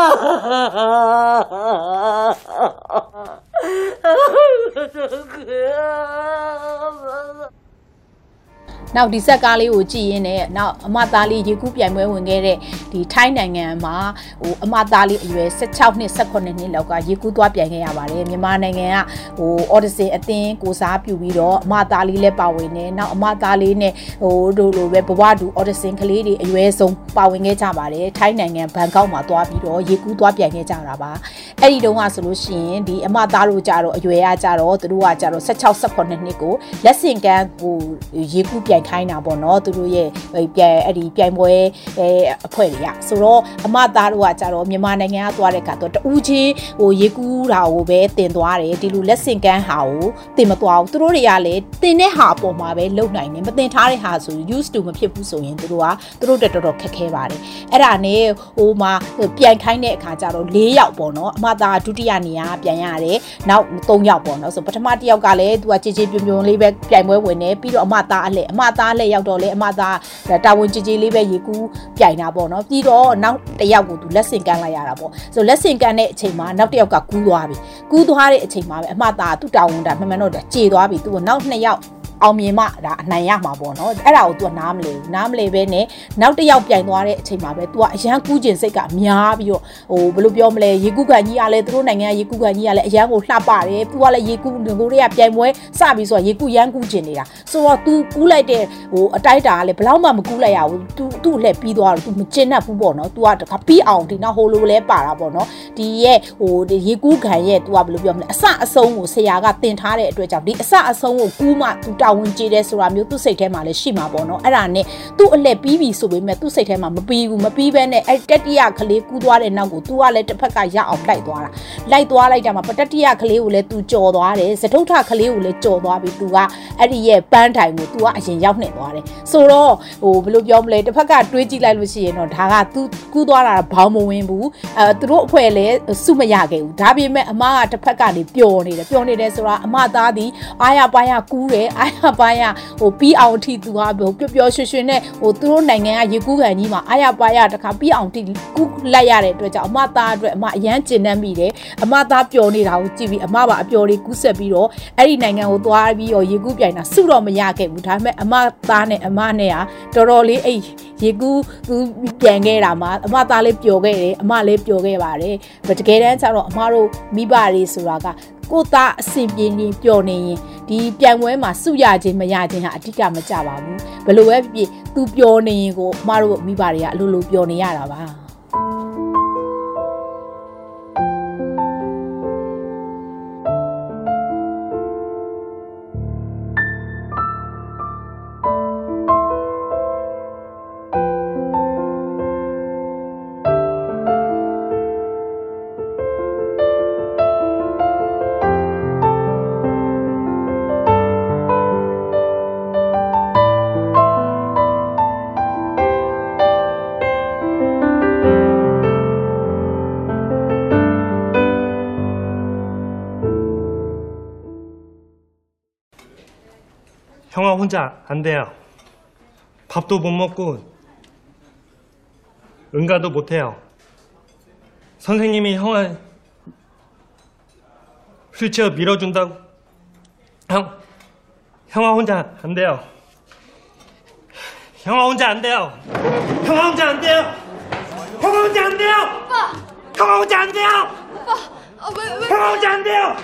啊我的鬼啊妈妈 နောက်ဒီဆက်ကားလေးကိုကြည့်ရင်းနဲ့နောက်အမသားလေးရေကူးပြိုင်ပွဲဝင်ခဲ့တဲ့ဒီထိုင်းနိုင်ငံမှာဟိုအမသားလေးအရွယ်16နှစ်18နှစ်လောက်ကရေကူးသွားပြိုင်ခဲ့ရပါတယ်မြန်မာနိုင်ငံကဟို Odyssey အသင်းကိုစားပြုပြီးတော့အမသားလေးလည်းပါဝင်နေနောက်အမသားလေးနဲ့ဟိုတို့လိုပဲဘဝတူ Odyssey ကလေးတွေအရွယ်ဆုံးပါဝင်ခဲ့ကြပါတယ်ထိုင်းနိုင်ငံဘန်ကောက်မှာသွားပြီးတော့ရေကူးသွားပြိုင်ခဲ့ကြတာပါအဲ့ဒီတုန်းကဆိုလို့ရှိရင်ဒီအမသားတို့ကြတော့အရွယ်ကကြတော့သူတို့ကကြတော့16 18နှစ်ကိုလက်ဆင့်ကမ်းဟိုရေကူးပြိုင်ခိုင်းတာပေါ့နော်သူတို့ရဲ့ပြိုင်အဲ့ဒီပြိုင်ပွဲအဲအဖွဲ့တွေကဆိုတော့အမသားတို့ကကြတော့မြန်မာနိုင်ငံကသွားတဲ့အခါတော့တူးချင်းဟိုရေကူးတာကိုပဲတင်သွားတယ်ဒီလိုလက်ဆင့်ကမ်းဟာကိုတင်မသွားဘူးသူတို့တွေကလည်းတင်တဲ့ဟာအပေါ်မှာပဲလုံနိုင်တယ်မတင်ထားတဲ့ဟာဆို used to မဖြစ်ဘူးဆိုရင်သူတို့ကသူတို့တက်တော်တော်ခက်ခဲပါတယ်အဲ့ဒါနဲ့ဟိုမှာပြိုင်ခိုင်းတဲ့အခါကျတော့၄ယောက်ပေါ့နော်အမသားဒုတိယနေရာပြန်ရတယ်နောက်၃ယောက်ပေါ့နော်ဆိုပထမတစ်ယောက်ကလည်းသူကကြည်ကြည်ပြွန်ပြွန်လေးပဲပြိုင်ပွဲဝင်နေပြီးတော့အမသားအလှအမသားလက်ရောက်တော့လေအမသားတာဝန်ကြည်ကြည်လေးပဲရေကူးပြိုင်တာပေါ့နော်ပြီးတော့နောက်တစ်ယောက်ကိုသူလက်ဆင့်ကမ်းလိုက်ရတာပေါ့ဆိုလက်ဆင့်ကမ်းတဲ့အချိန်မှာနောက်တစ်ယောက်ကကူးသွားပြီကူးသွားတဲ့အချိန်မှာပဲအမသားသူ့တာဝန်တာမှန်မှန်တော့ကြေသွားပြီသူကနောက်နှစ်ယောက် အောင်မြင်မှဒါအနိုင်ရမှာပေါ့နော်အဲ့ဒါကို तू ကနားမလဲဘူးနားမလဲပဲနဲ့နောက်တစ်ယောက်ပြိုင်သွားတဲ့အချိန်မှာပဲ तू ကအရန်ကူးကျင်စိတ်ကများပြီးတော့ဟိုဘယ်လိုပြောမလဲရေကူးကန်ကြီးကလည်းသူတို့နိုင်ငံကရေကူးကန်ကြီးကလည်းအရန်ကိုလှပတယ် तू ကလည်းရေကူးငကိုတွေကပြိုင်ပွဲစပြီးဆိုတော့ရေကူးရန်ကူးကျင်နေတာဆိုတော့ तू ကူးလိုက်တဲ့ဟိုအတိုက်တာကလည်းဘယ်တော့မှမကူးလိုက်ရဘူး तू သူ့လှည့်ပြီးသွားတော့ तू မကျင်တတ်ဘူးပေါ့နော် तू ကတခါပြီးအောင်ဒီနောက်ဟိုလိုလဲပါတာပေါ့နော်ဒီရဲ့ဟိုဒီရေကူးခံရဲ့ तू ကဘယ်လိုပြောမလဲအစအဆုံးကိုဆရာကတင်ထားတဲ့အတွက်ကြောင့်ဒီအစအဆုံးကိုကူးမှ तू တာ ာဝန်ကျေတယ်ဆိုတာမျိုးသူ့စိတ်ထဲမှာလည်းရှိမှာပေါ့နော်အဲ့ဒါနဲ့သူ့အလှပြီးပြီဆိုပေမဲ့သူ့စိတ်ထဲမှာမပြီးဘူးမပြီးဘဲနဲ့အဲ့တတိယကလေးကူးသွားတဲ့နောက်ကိုသူကလည်းတစ်ဖက်ကရအောင်လိုက်သွားတာလိုက်သွားလိုက်တာမှာပတတိယကလေးကိုလည်းသူကြော်သွားတယ်သတုထကလေးကိုလည်းကြော်သွားပြီးသူကအဲ့ဒီရဲ့ပန်းတိုင်ကိုသူကအရင်ရောက်နေသွားတယ်ဆိုတော့ဟိုဘယ်လိုပြောမလဲတစ်ဖက်ကတွေးကြည့်လိုက်လို့ရှိရင်တော့ဒါကသူကူးသွားတာဘောင်းမဝင်ဘူးအဲသူတို့အဖွဲ့လည်းစုမရခဲ့ဘူးဒါပေမဲ့အမကတစ်ဖက်ကနေပျော်နေတယ်ပျော်နေတယ်ဆိုတော့အမသားသည်အာရပါရကူးတယ်အာရပါးရဟိုပြီးအောင်ထိသူကဟိုပျော်ပျော်ရွှင်ရွှင်နဲ့ဟိုသူတို့နိုင်ငံကရေကူးကန်ကြီးမှာအားရပါးရတခါပြီးအောင်ထိကူးလိုက်ရတဲ့အတွက်ကြောင့်အမသားအတွက်အမအရန်ကျင်နှံ့မိတယ်အမသားပျော်နေတာကိုကြည့်ပြီးအမပါအပျော်လေးကူးဆက်ပြီးတော့အဲ့ဒီနိုင်ငံကိုသွားပြီးတော့ရေကူးပြိုင်တာစုတော့မရခဲ့ဘူးဒါပေမဲ့အမသားနဲ့အမနဲ့ကတော်တော်လေးအဲ့ရေကူးသူပြန်ခဲ့တာမှာအမသားလေးပျော်ခဲ့တယ်အမလေးပျော်ခဲ့ပါတယ်တကယ်တမ်းကျတော့အမတို့မိဘတွေဆိုတာက ကိုသားအဆင်ပြေနေပျော်နေရင်ဒီပြိုင်ပွဲမှာစုရခြင်းမရခြင်းဟာအဓိကမကြပါဘူးဘယ်လိုပဲဖြစ်ဖြစ်သူပျော်နေရင်ကိုအမတို့မိဘတွေကအလိုလိုပျော်နေရတာပါ 혼자 안 돼요. 밥도 못 먹고 응가도 못 해요. 선생님이 형아 휠체어 밀어준다고 형 형아 혼자 안 돼요. 형아 혼자 안 돼요. 형아 혼자 안 돼요. 형아 혼자 안 돼요. 오빠! 형아 혼자 안 돼요. 오빠! 아, 왜, 왜? 형아 혼자 안 돼요.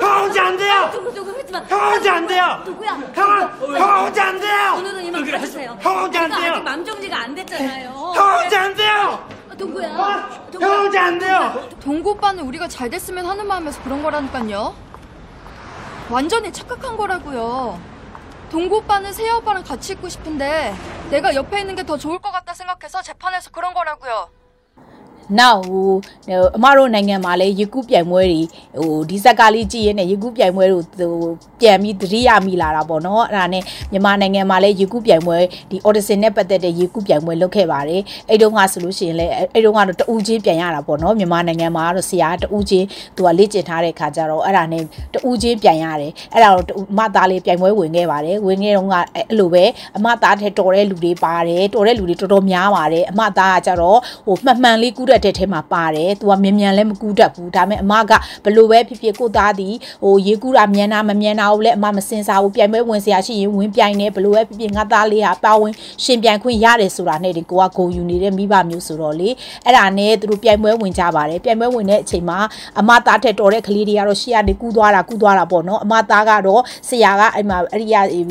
형아 혼자 안 돼요. 누구 누구 하지 마. 형아 혼자 안 돼요. 누구야? 형아 형아 혼자 안 돼요. 오늘은 이만 가주세요. 형 혼자 안 돼요. 아직 맘 정리가 안 됐잖아요. 형아 혼자 안 돼요. 아, 동구야. 형아 혼자 안 돼요. 동구 오빠는 우리가 잘 됐으면 하는 마음에서 그런 거라니까요. 완전히 착각한 거라고요. 동구 오빠는 세아 오빠랑 같이 있고 싶은데 내가 옆에 있는 게 더 좋을 것 같다 생각해서 재판에서 그런 거라고요. နောက်ဟိုအမတို့နိုင်ငံမှာလည်းရေကူးပြိုင်ပွဲတွေဟိုဒီဇက်ကလေးကြည့်ရင်းနဲ့ရေကူးပြိုင်ပွဲတို့ဟိုပြန်ပြီးသတိရမိလာတာပေါ့နော်အဲ့ဒါနဲ့မြန်မာနိုင်ငံမှာလည်းရေကူးပြိုင်ပွဲဒီ audition နဲ့ပတ်သက်တဲ့ရေကူးပြိုင်ပွဲလုပ်ခဲ့ပါတယ်အဲ့တုန်းကဆိုလို့ရှိရင်လည်းအဲ့တုန်းကတော့တူးချင်းပြန်ရတာပေါ့နော်မြန်မာနိုင်ငံမှာကတော့ဆရာတူးချင်းသူကလေ့ကျင့်ထားတဲ့ခါကျတော့အဲ့ဒါနဲ့တူးချင်းပြန်ရတယ်အဲ့ဒါတော့အမသားလေးပြိုင်ပွဲဝင်ခဲ့ပါတယ်ဝင်ခဲ့တော့ကအဲ့လိုပဲအမသားထဲတော်တဲ့လူတွေပါတယ်တော်တဲ့လူတွေတော်တော်များပါတယ်အမသားကကျတော့ဟိုမှန်မှန်လေးကူးတဲ့တဲ့ထဲမှာပါတယ်သူကမြန်မြန်လည်းမကူးတတ်ဘူးဒါပေမဲ့အမကဘလို့ပဲဖြစ်ဖြစ်ကိုသားသည်ဟိုရေကူးတာမြန်တာမမြန်တာကိုလည်းအမမစင်စားဘူးပြိုင်ပွဲဝင်စရာရှိရင်ဝင်ပြိုင်နေဘလို့ပဲဖြစ်ဖြစ်ငါသားလေးဟာပါဝင်ရှင်ပြိုင်ခွင့်ရတယ်ဆိုတာနဲ့ဒီကိုကဂုံယူနေတဲ့မိဘမျိုးဆိုတော့လေအဲ့ဒါနဲ့သူတို့ပြိုင်ပွဲဝင်ကြပါတယ်ပြိုင်ပွဲဝင်တဲ့အချိန်မှာအမသားထက်တော်တဲ့ကလေးတွေကတော့ရှေ့ကနေကူးသွားတာကူးသွားတာပေါ့နော်အမသားကတော့ဆရာကအဲ့မှာအဲ့ဒီ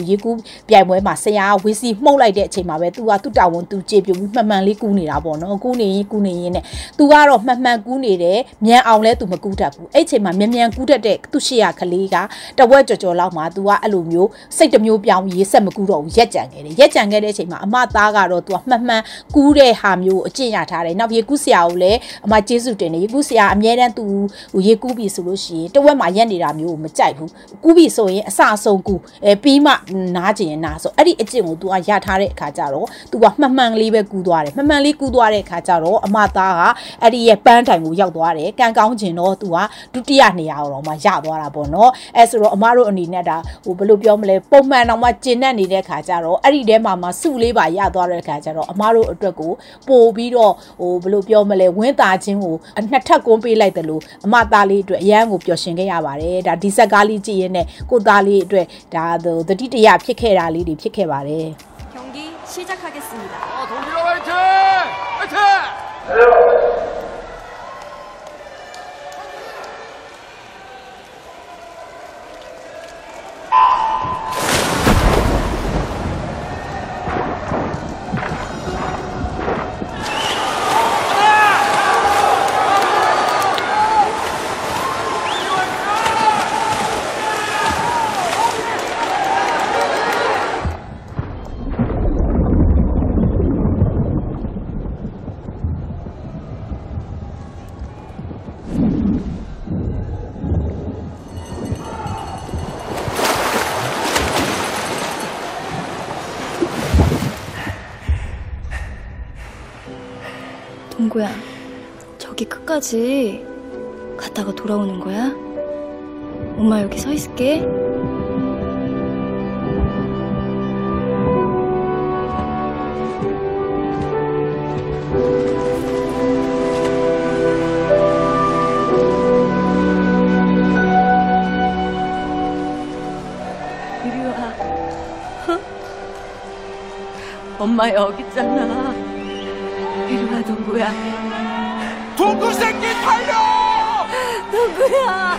ရေကူးပြိုင်ပွဲမှာဆရာကဝီစီမှုတ်လိုက်တဲ့အချိန်မှာပဲသူကသူ့တာဝန်သူကြေပြပြီးမှန်မှန်လေးကူးနေတာပေါ့နော်ကူးနေရင်ကူးနေရင်နဲ့သူကတော့မှန်မှန်ကူးနေတယ်မြန်အောင်လဲသူမကူးတတ်ဘူးအဲ့ချိန်မှာမြန်မြန်ကူးတတ်တဲ့သူ့ရှေ့ရကလေးကတဝက်ကြော်ကြော်လောက်မှာသူကအဲ့လိုမျိုးစိတ်တစ်မျိုးပြောင်းရေးဆက်မကူးတော့ဘူးရက်ကြံခဲ့တယ်ရက်ကြံခဲ့တဲ့အချိန်မှာအမသားကတော့သူကမှန်မှန်ကူးတဲ့ဟာမျိုးအကျင့်ရထားတယ်နောက်ရေကူးဆရာကိုလည်းအမကျေးဇူးတင်တယ်ရေကူးဆရာအမြဲတမ်းသူဟိုရေကူးပြီဆိုလို့ရှိရင်တဝက်မှာရက်နေတာမျိုးကိုမကြိုက်ဘူးကူးပြီဆိုရင်အစအဆုံးကူးအဲပြီးမှနားကျင်ရင်နားဆိုအဲ့ဒီအကျင့်ကိုသူကရထားတဲ့အခါကျတော့သူကမှန်မှန်လေးပဲကူးသွားတယ်မှန်မှန်လေးကူးသွားတဲ့အခါကျတော့အမသားကအဲ့ဒီရဲ့ပန်းတိုင်ကိုရောက်သွားတယ်ကံကောင်းခြင်းတော့သူကဒုတိယနေရာတော့မှရသွားတာပေါ့နော်အဲဆိုတော့အမတို့အနေနဲ့ဒါဟိုဘယ်လိုပြောမလဲပုံမှန်တော့မှကျင်နဲ့နေတဲ့ခါကျတော့အဲ့ဒီထဲမှာမှစုလေးပါရသွားတဲ့ခါကျတော့အမတို့အတွက်ကိုပို့ပြီးတော့ဟိုဘယ်လိုပြောမလဲဝင်းသားခြင်းကိုအနှစ်ထပ်ကွန်းပေးလိုက်တယ်လို့အမသားလေးအတွက်အရန်ကိုပျော်ရှင်ခဲ့ရပါတယ်ဒါဒီဆက်ကားလေးကြည့်ရင်းနဲ့ကိုသားလေးအတွက်ဒါသတိတရဖြစ်ခဲ့တာလေးတွေဖြစ်ခဲ့ပါတယ် 경기 시작하겠습니다. 동기로 화이팅! 화이팅! 끝까지 갔다가 돌아오는 거야? 엄마 여기 서 있을게. 이리 와. 엄마 여기 있잖아. 이리 와, 동구야. 동구 새끼 달려! 동구야.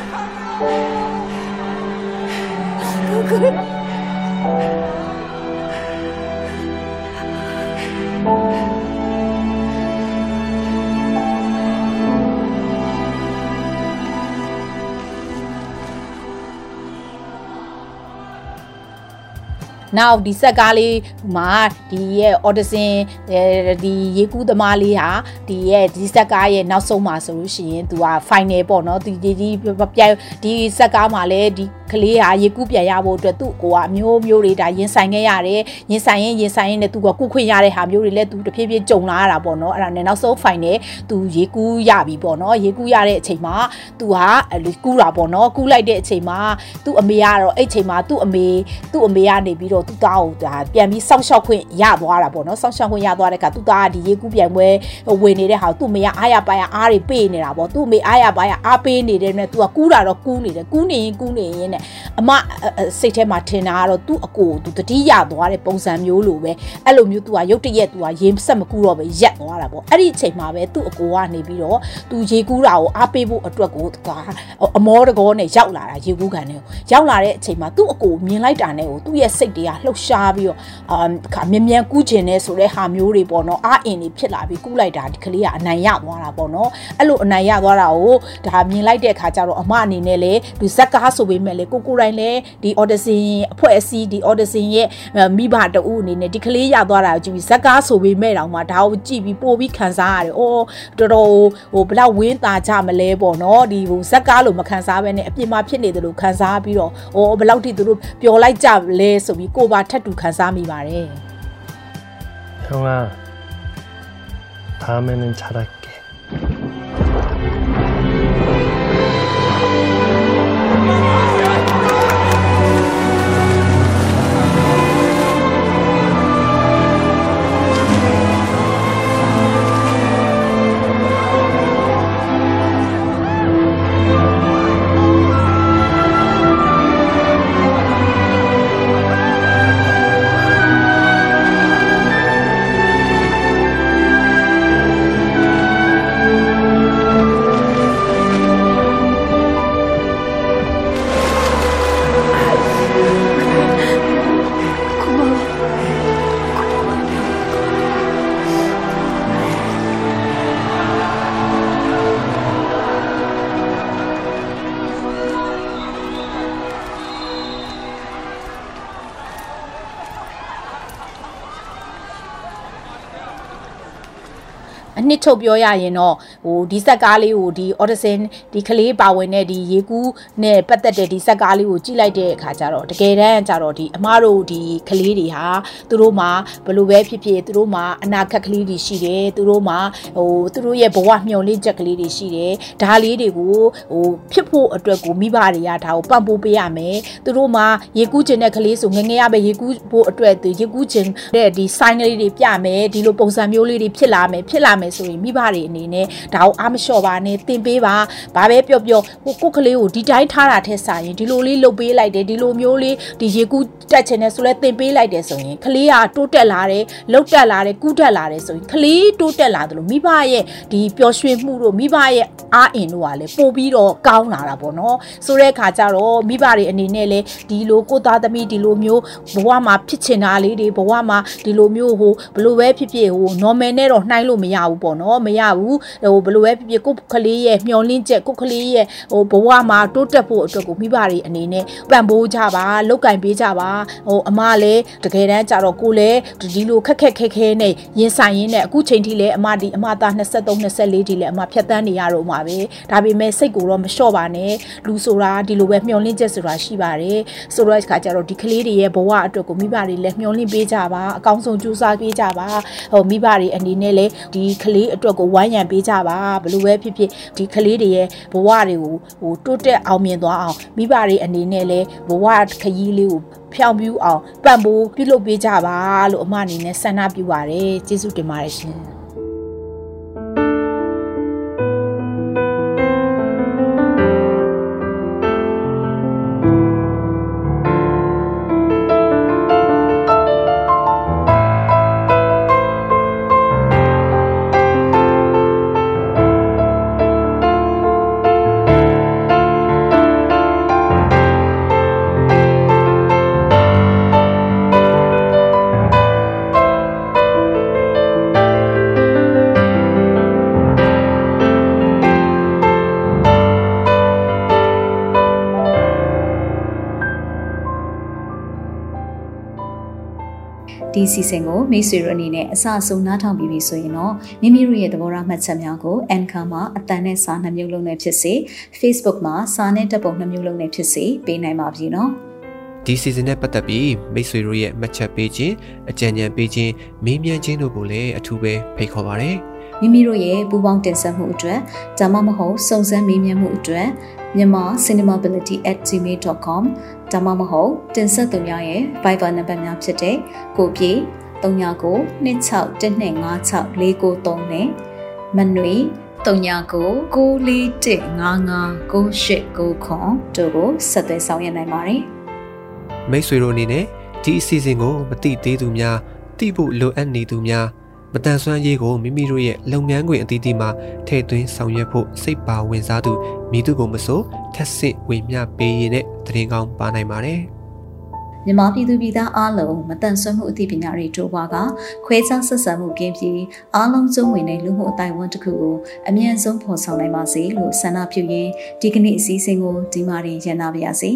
동구야. ။ နောက်ဒီဆက်ကားလေးမှာဒီရဲ့ audition ဒီရေကူးသမားလေးဟာဒီရဲ့ဒီဆက်ကားရဲ့နောက်ဆုံးမှာဆိုလို့ရှိရင်သူက final ပေါ့နော်ဒီဒီဒီပြိုင်ဒီဆက်ကားမှာလည်းဒီ ကလေးဟာရေကူးပြန်ရဖို့အတွက်သူ့ကိုကအမျိုးမျိုးတွေဒါရင်ဆိုင်ခဲ့ရတယ်။ရင်ဆိုင်ရင်ရင်ဆိုင်ရင်လည်းသူကကုခွင့်ရတဲ့ဟာမျိုးတွေလည်းသူတဖြည်းဖြည်းကြုံလာရတာပေါ့နော်။အဲ့ဒါနဲ့နောက်ဆုံး final သူရေကူးရပြီပေါ့နော်။ရေကူးရတဲ့အချိန်မှာသူဟာကူးတာပေါ့နော်။ကူးလိုက်တဲ့အချိန်မှာသူ့အမေကတော့အဲ့ချိန်မှာသူ့အမေသူ့အမေကနေပြီးတော့သူ့သားကိုဒါပြန်ပြီးစောင့်ရှောက်ခွင့်ရသွားတာပေါ့နော်စောင့်ရှောက်ခွင့်ရသွားတဲ့အခါသူ့သားကဒီရေကူးပြန်ပွဲဝင်နေတဲ့ဟာသူ့မေကအားရပါရအားတွေပေးနေတာပေါ့သူ့မေအားရပါရအားပေးနေတဲ့နဲ့သူကကူးတာတော့ကူးနေတယ်ကူးနေရင်ကူးနေရင်နဲ့အမစိတ်ထဲမှာထင်တာကတော့သူ့အကိုသူတတိယသွားတဲ့ပုံစံမျိုးလိုပဲအဲ့လိုမျိုးသူကရုတ်တရက်သူကရေဆက်မကူးတော့ပဲရက်သွားတာပေါ့အဲ့ဒီအချိန်မှာပဲသူ့အကိုကနေပြီးတော့သူရေကူးတာကိုအားပေးဖို့အတွက်ကိုကအမောတကောနဲ့ရောက်လာတာရေကူးခံနဲ့ရောက်လာတဲ့အချိန်မှာသူ့အကိုမြင်လိုက်တာနဲ့ကိုသူ့ရဲ့စိတ်တွေကလှုပ်ရှားပြီးတော့အာမြန်မြန်ကူးကျင်နေဆိုတဲ့ဟာမျိုးတွေပေါ့နော်အာအင်တွေဖြစ်လာပြီးကူးလိုက်တာဒီကလေးကအနိုင်ရသွားတာပေါ့နော်အဲ့လိုအနိုင်ရသွားတာကိုဒါမြင်လိုက်တဲ့အခါကျတော့အမအနေနဲ့လေဒီဇက်ကားဆိုပေမဲ့လေကိုကိုတိုင်းလေဒီ audition အဖွဲ့အစည်းဒီ audition ရဲ့မိဘတအုပ်အနေနဲ့ဒီကလေးရသွားတာကိုကြည့်ပြီးဇက်ကားဆိုပေမဲ့တောင်မှဒါကိုကြည့်ပြီးပို့ပြီးခံစားရတယ်။အော်တော်တော်ဟိုဘလောက်ဝင်းတာကြမလဲပေါ့နော်ဒီဟိုဇက်ကားလို့မခံစားဘဲနဲ့အပြင်မှာဖြစ်နေတယ်လို့ခံစားပြီးတော့အော်ဘလောက်ထိသူတို့ပျော်လိုက်ကြလဲဆိုပြီးကိုပါထက်တူခံစားမိပါတယ် 형아, 다음에는 잘할게. ချုပ်ပြောရရင်တော့ဟိုဒီဆက်ကားလေးကိုဒီ audition ဒီကလေးပါဝင်တဲ့ဒီရေကူးနဲ့ပတ်သက်တဲ့ဒီဆက်ကားလေးကိုကြည့်လိုက်တဲ့အခါကျတော့တကယ်တမ်းကျတော့ဒီအမားတို့ဒီကလေးတွေဟာသူတို့မှာဘယ်လိုပဲဖြစ်ဖြစ်သူတို့မှာအနာဂတ်ကလေးတွေရှိတယ်သူတို့မှာဟိုသူတို့ရဲ့ဘဝမျှော်လင့်ချက်ကလေးတွေရှိတယ်ဒါလေးတွေကိုဟိုဖြစ်ဖို့အတွက်ကိုမိဘတွေကဒါကိုပံ့ပိုးပေးရမယ်သူတို့မှာရေကူးခြင်းတဲ့ကလေးဆိုငငယ်ရပဲရေကူးဖို့အတွက်သူရေကူးခြင်းတဲ့ဒီ sign လေးတွေပြမယ်ဒီလိုပုံစံမျိုးလေးတွေဖြစ်လာမယ်ဖြစ်လာမယ်ဆိုရင်မိဘတွေအနေနဲ့ဒါကိုအားမလျှော့ပါနဲ့သင်ပေးပါဘာပဲပြောပြောဟိုကိုကလေးကိုဒီတိုင်းထားတာထက်စာရင်ဒီလိုလေးလုပ်ပေးလိုက်တယ်ဒီလိုမျိုးလေးဒီရေကူးတက်ချင်တယ်ဆိုလဲသင်ပေးလိုက်တယ်ဆိုရင်ကလေးကတိုးတက်လာတယ်လှုပ်တက်လာတယ်ကူးတက်လာတယ်ဆိုရင်ကလေးတိုးတက်လာတယ်လို့မိဘရဲ့ဒီပျော်ရွှင်မှုတို့မိဘရဲ့အားအင်တို့ကလည်းပို့ပြီးတော့ကောင်းလာတာပေါ့နော်ဆိုတဲ့အခါကျတော့မိဘတွေအနေနဲ့လည်းဒီလိုကိုသားသမီးဒီလိုမျိုးဘဝမှာဖြစ်ချင်တာလေးတွေဘဝမှာဒီလိုမျိုးဟိုဘလို့ပဲဖြစ်ဖြစ်ဟို normal နဲ့တော့နှိုင်းလို့မရဘူးပေါ့နော်မရဘူးဟိုဘလို့ပဲဖြစ်ဖြစ်ကိုကလေးရဲ့မျောလင့်ချက်ကိုကလေးရဲ့ဟိုဘဝမှာတိုးတက်ဖို့အတွက်ကိုမိဘတွေအနေနဲ့ပံ့ပိုးကြပါလောက်ကင်ပေးကြပါဟိုအမလည်းတကယ်တမ်းကြတော့ကိုလည်းဒီလိုခက်ခက်ခဲခဲနဲ့ရင်ဆိုင်ရင်းနဲ့အခုချိန်ထိလည်းအမဒီအမသား23 24ဒီလည်းအမဖြတ်တန်းနေရတော့မှာပဲဒါပေမဲ့စိတ်ကိုတော့မလျှော့ပါနဲ့လူဆိုတာဒီလိုပဲမျောလင့်ချက်ဆိုတာရှိပါတယ်ဆိုတော့ခါကျတော့ဒီကလေးတွေရဲ့ဘဝအတွက်ကိုမိဘတွေလည်းမျောလင့်ပေးကြပါအကောင်းဆုံးကြိုးစားပေးကြပါဟိုမိဘတွေအနေနဲ့လည်းဒီကလေးအတွက်ကိုဝိုင်းရံပေးကြပါဘလို့ပဲဖြစ်ဖြစ်ဒီကလေးတွေရဲ့ဘဝတွေကိုဟိုတိုးတက်အောင်မြင်သွားအောင်မိဘတွေအနေနဲ့လည်းဘဝခရီးလေးကိုဖြောင်ပြူအောင်ပံ့ပိုးပြုလုပ်ပေးကြပါလို့အမအနေနဲ့ဆန္ဒပြုပါတယ်ကျေးဇူးတင်ပါတယ်ရှင် ဒီစီစဉ်ကိုမိတ်ဆွေတို့အနေနဲ့အစအဆုံးနားထောင်ပြီးပြီဆိုရင်တော့မိမိတို့ရဲ့သဘောထားမှတ်ချက်များကို Anchor မှာအတန်နဲ့စာနှမျိုးလုံးနဲ့ဖြစ်စေ Facebook မှာစာနဲ့တပ်ပုံနှမျိုးလုံးနဲ့ဖြစ်စေပေးနိုင်ပါပြီနော်။ဒီစီဇန်နဲ့ပတ်သက်ပြီးမိတ်ဆွေတို့ရဲ့မှတ်ချက်ပေးခြင်းအကြံဉာဏ်ပေးခြင်းမေးမြန်းခြင်းတို့ကိုလည်းအထူးပဲဖိတ်ခေါ်ပါရစေ မိမိတို့ရဲ့ပူပေါင်းတင်ဆက်မှုအတွက်ဒါမှမဟုတ်စုံစမ်းမေးမြန်းမှုအတွက်မြန်မာ cinemability@gmail.com ဒါမှမဟုတ်တင်ဆက်သူများရဲ့ Viber နံပါတ်များဖြစ်တဲ့ကိုပြေ39 26125649နဲ့မနွေ39 94155989တို့ကိုဆက်သွယ်ဆောင်ရွက်နိုင်ပါတယ်မိတ်ဆွေတို့အနေနဲ့ဒီအစီအစဉ်ကိုမတိသေးသူများတိဖို့လိုအပ်နေသူများ မတန်ဆွမ်းရေးကိုမိမိတို့ရဲ့လုပ်ငန်းခွင်အသီးသီးမှာထည့်သွင်းဆောင်ရွက်ဖို့စိတ်ပါဝင်စားသူမိသူကိုမဆိုထက်ဆင့်ဝေမျှပေးရတဲ့တရင်ကောင်းပါနိုင်ပါတယ်မြန်မာပြည်သူပြည်သားအားလုံးမတန်ဆွမ်းမှုအသိပညာတွေတိုးပွားကခွဲခြားဆက်ဆံမှုကင်းပြီးအားလုံးစုံဝင်တဲ့လူမှုအတိုင်းအဝန်တစ်ခုကိုအမြင့်ဆုံးဖော်ဆောင်နိုင်ပါစေလို့ဆန္ဒပြုရင်းဒီကနေ့အစည်းအဝေးကိုဒီမှာရင်ရန်နာပါရစေ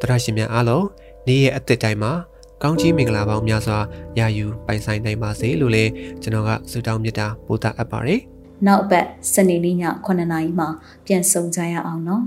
တရရှင်များအားလုံးနေ့ရဲ့အသက်တိုင်းမှာ ကောင်းချီးမင်္ဂလာပေါင်းများစွာရယူပိုင်ဆိုင်နိုင်ပါစေလို့လည်းကျွန်တော်ကဆုတောင်းမေတ္တာပို့တာအပ်ပါတယ်နောက်အပတ်စနေနေ့ည9:00နာရီမှာပြန်ဆုံကြရအောင်နော်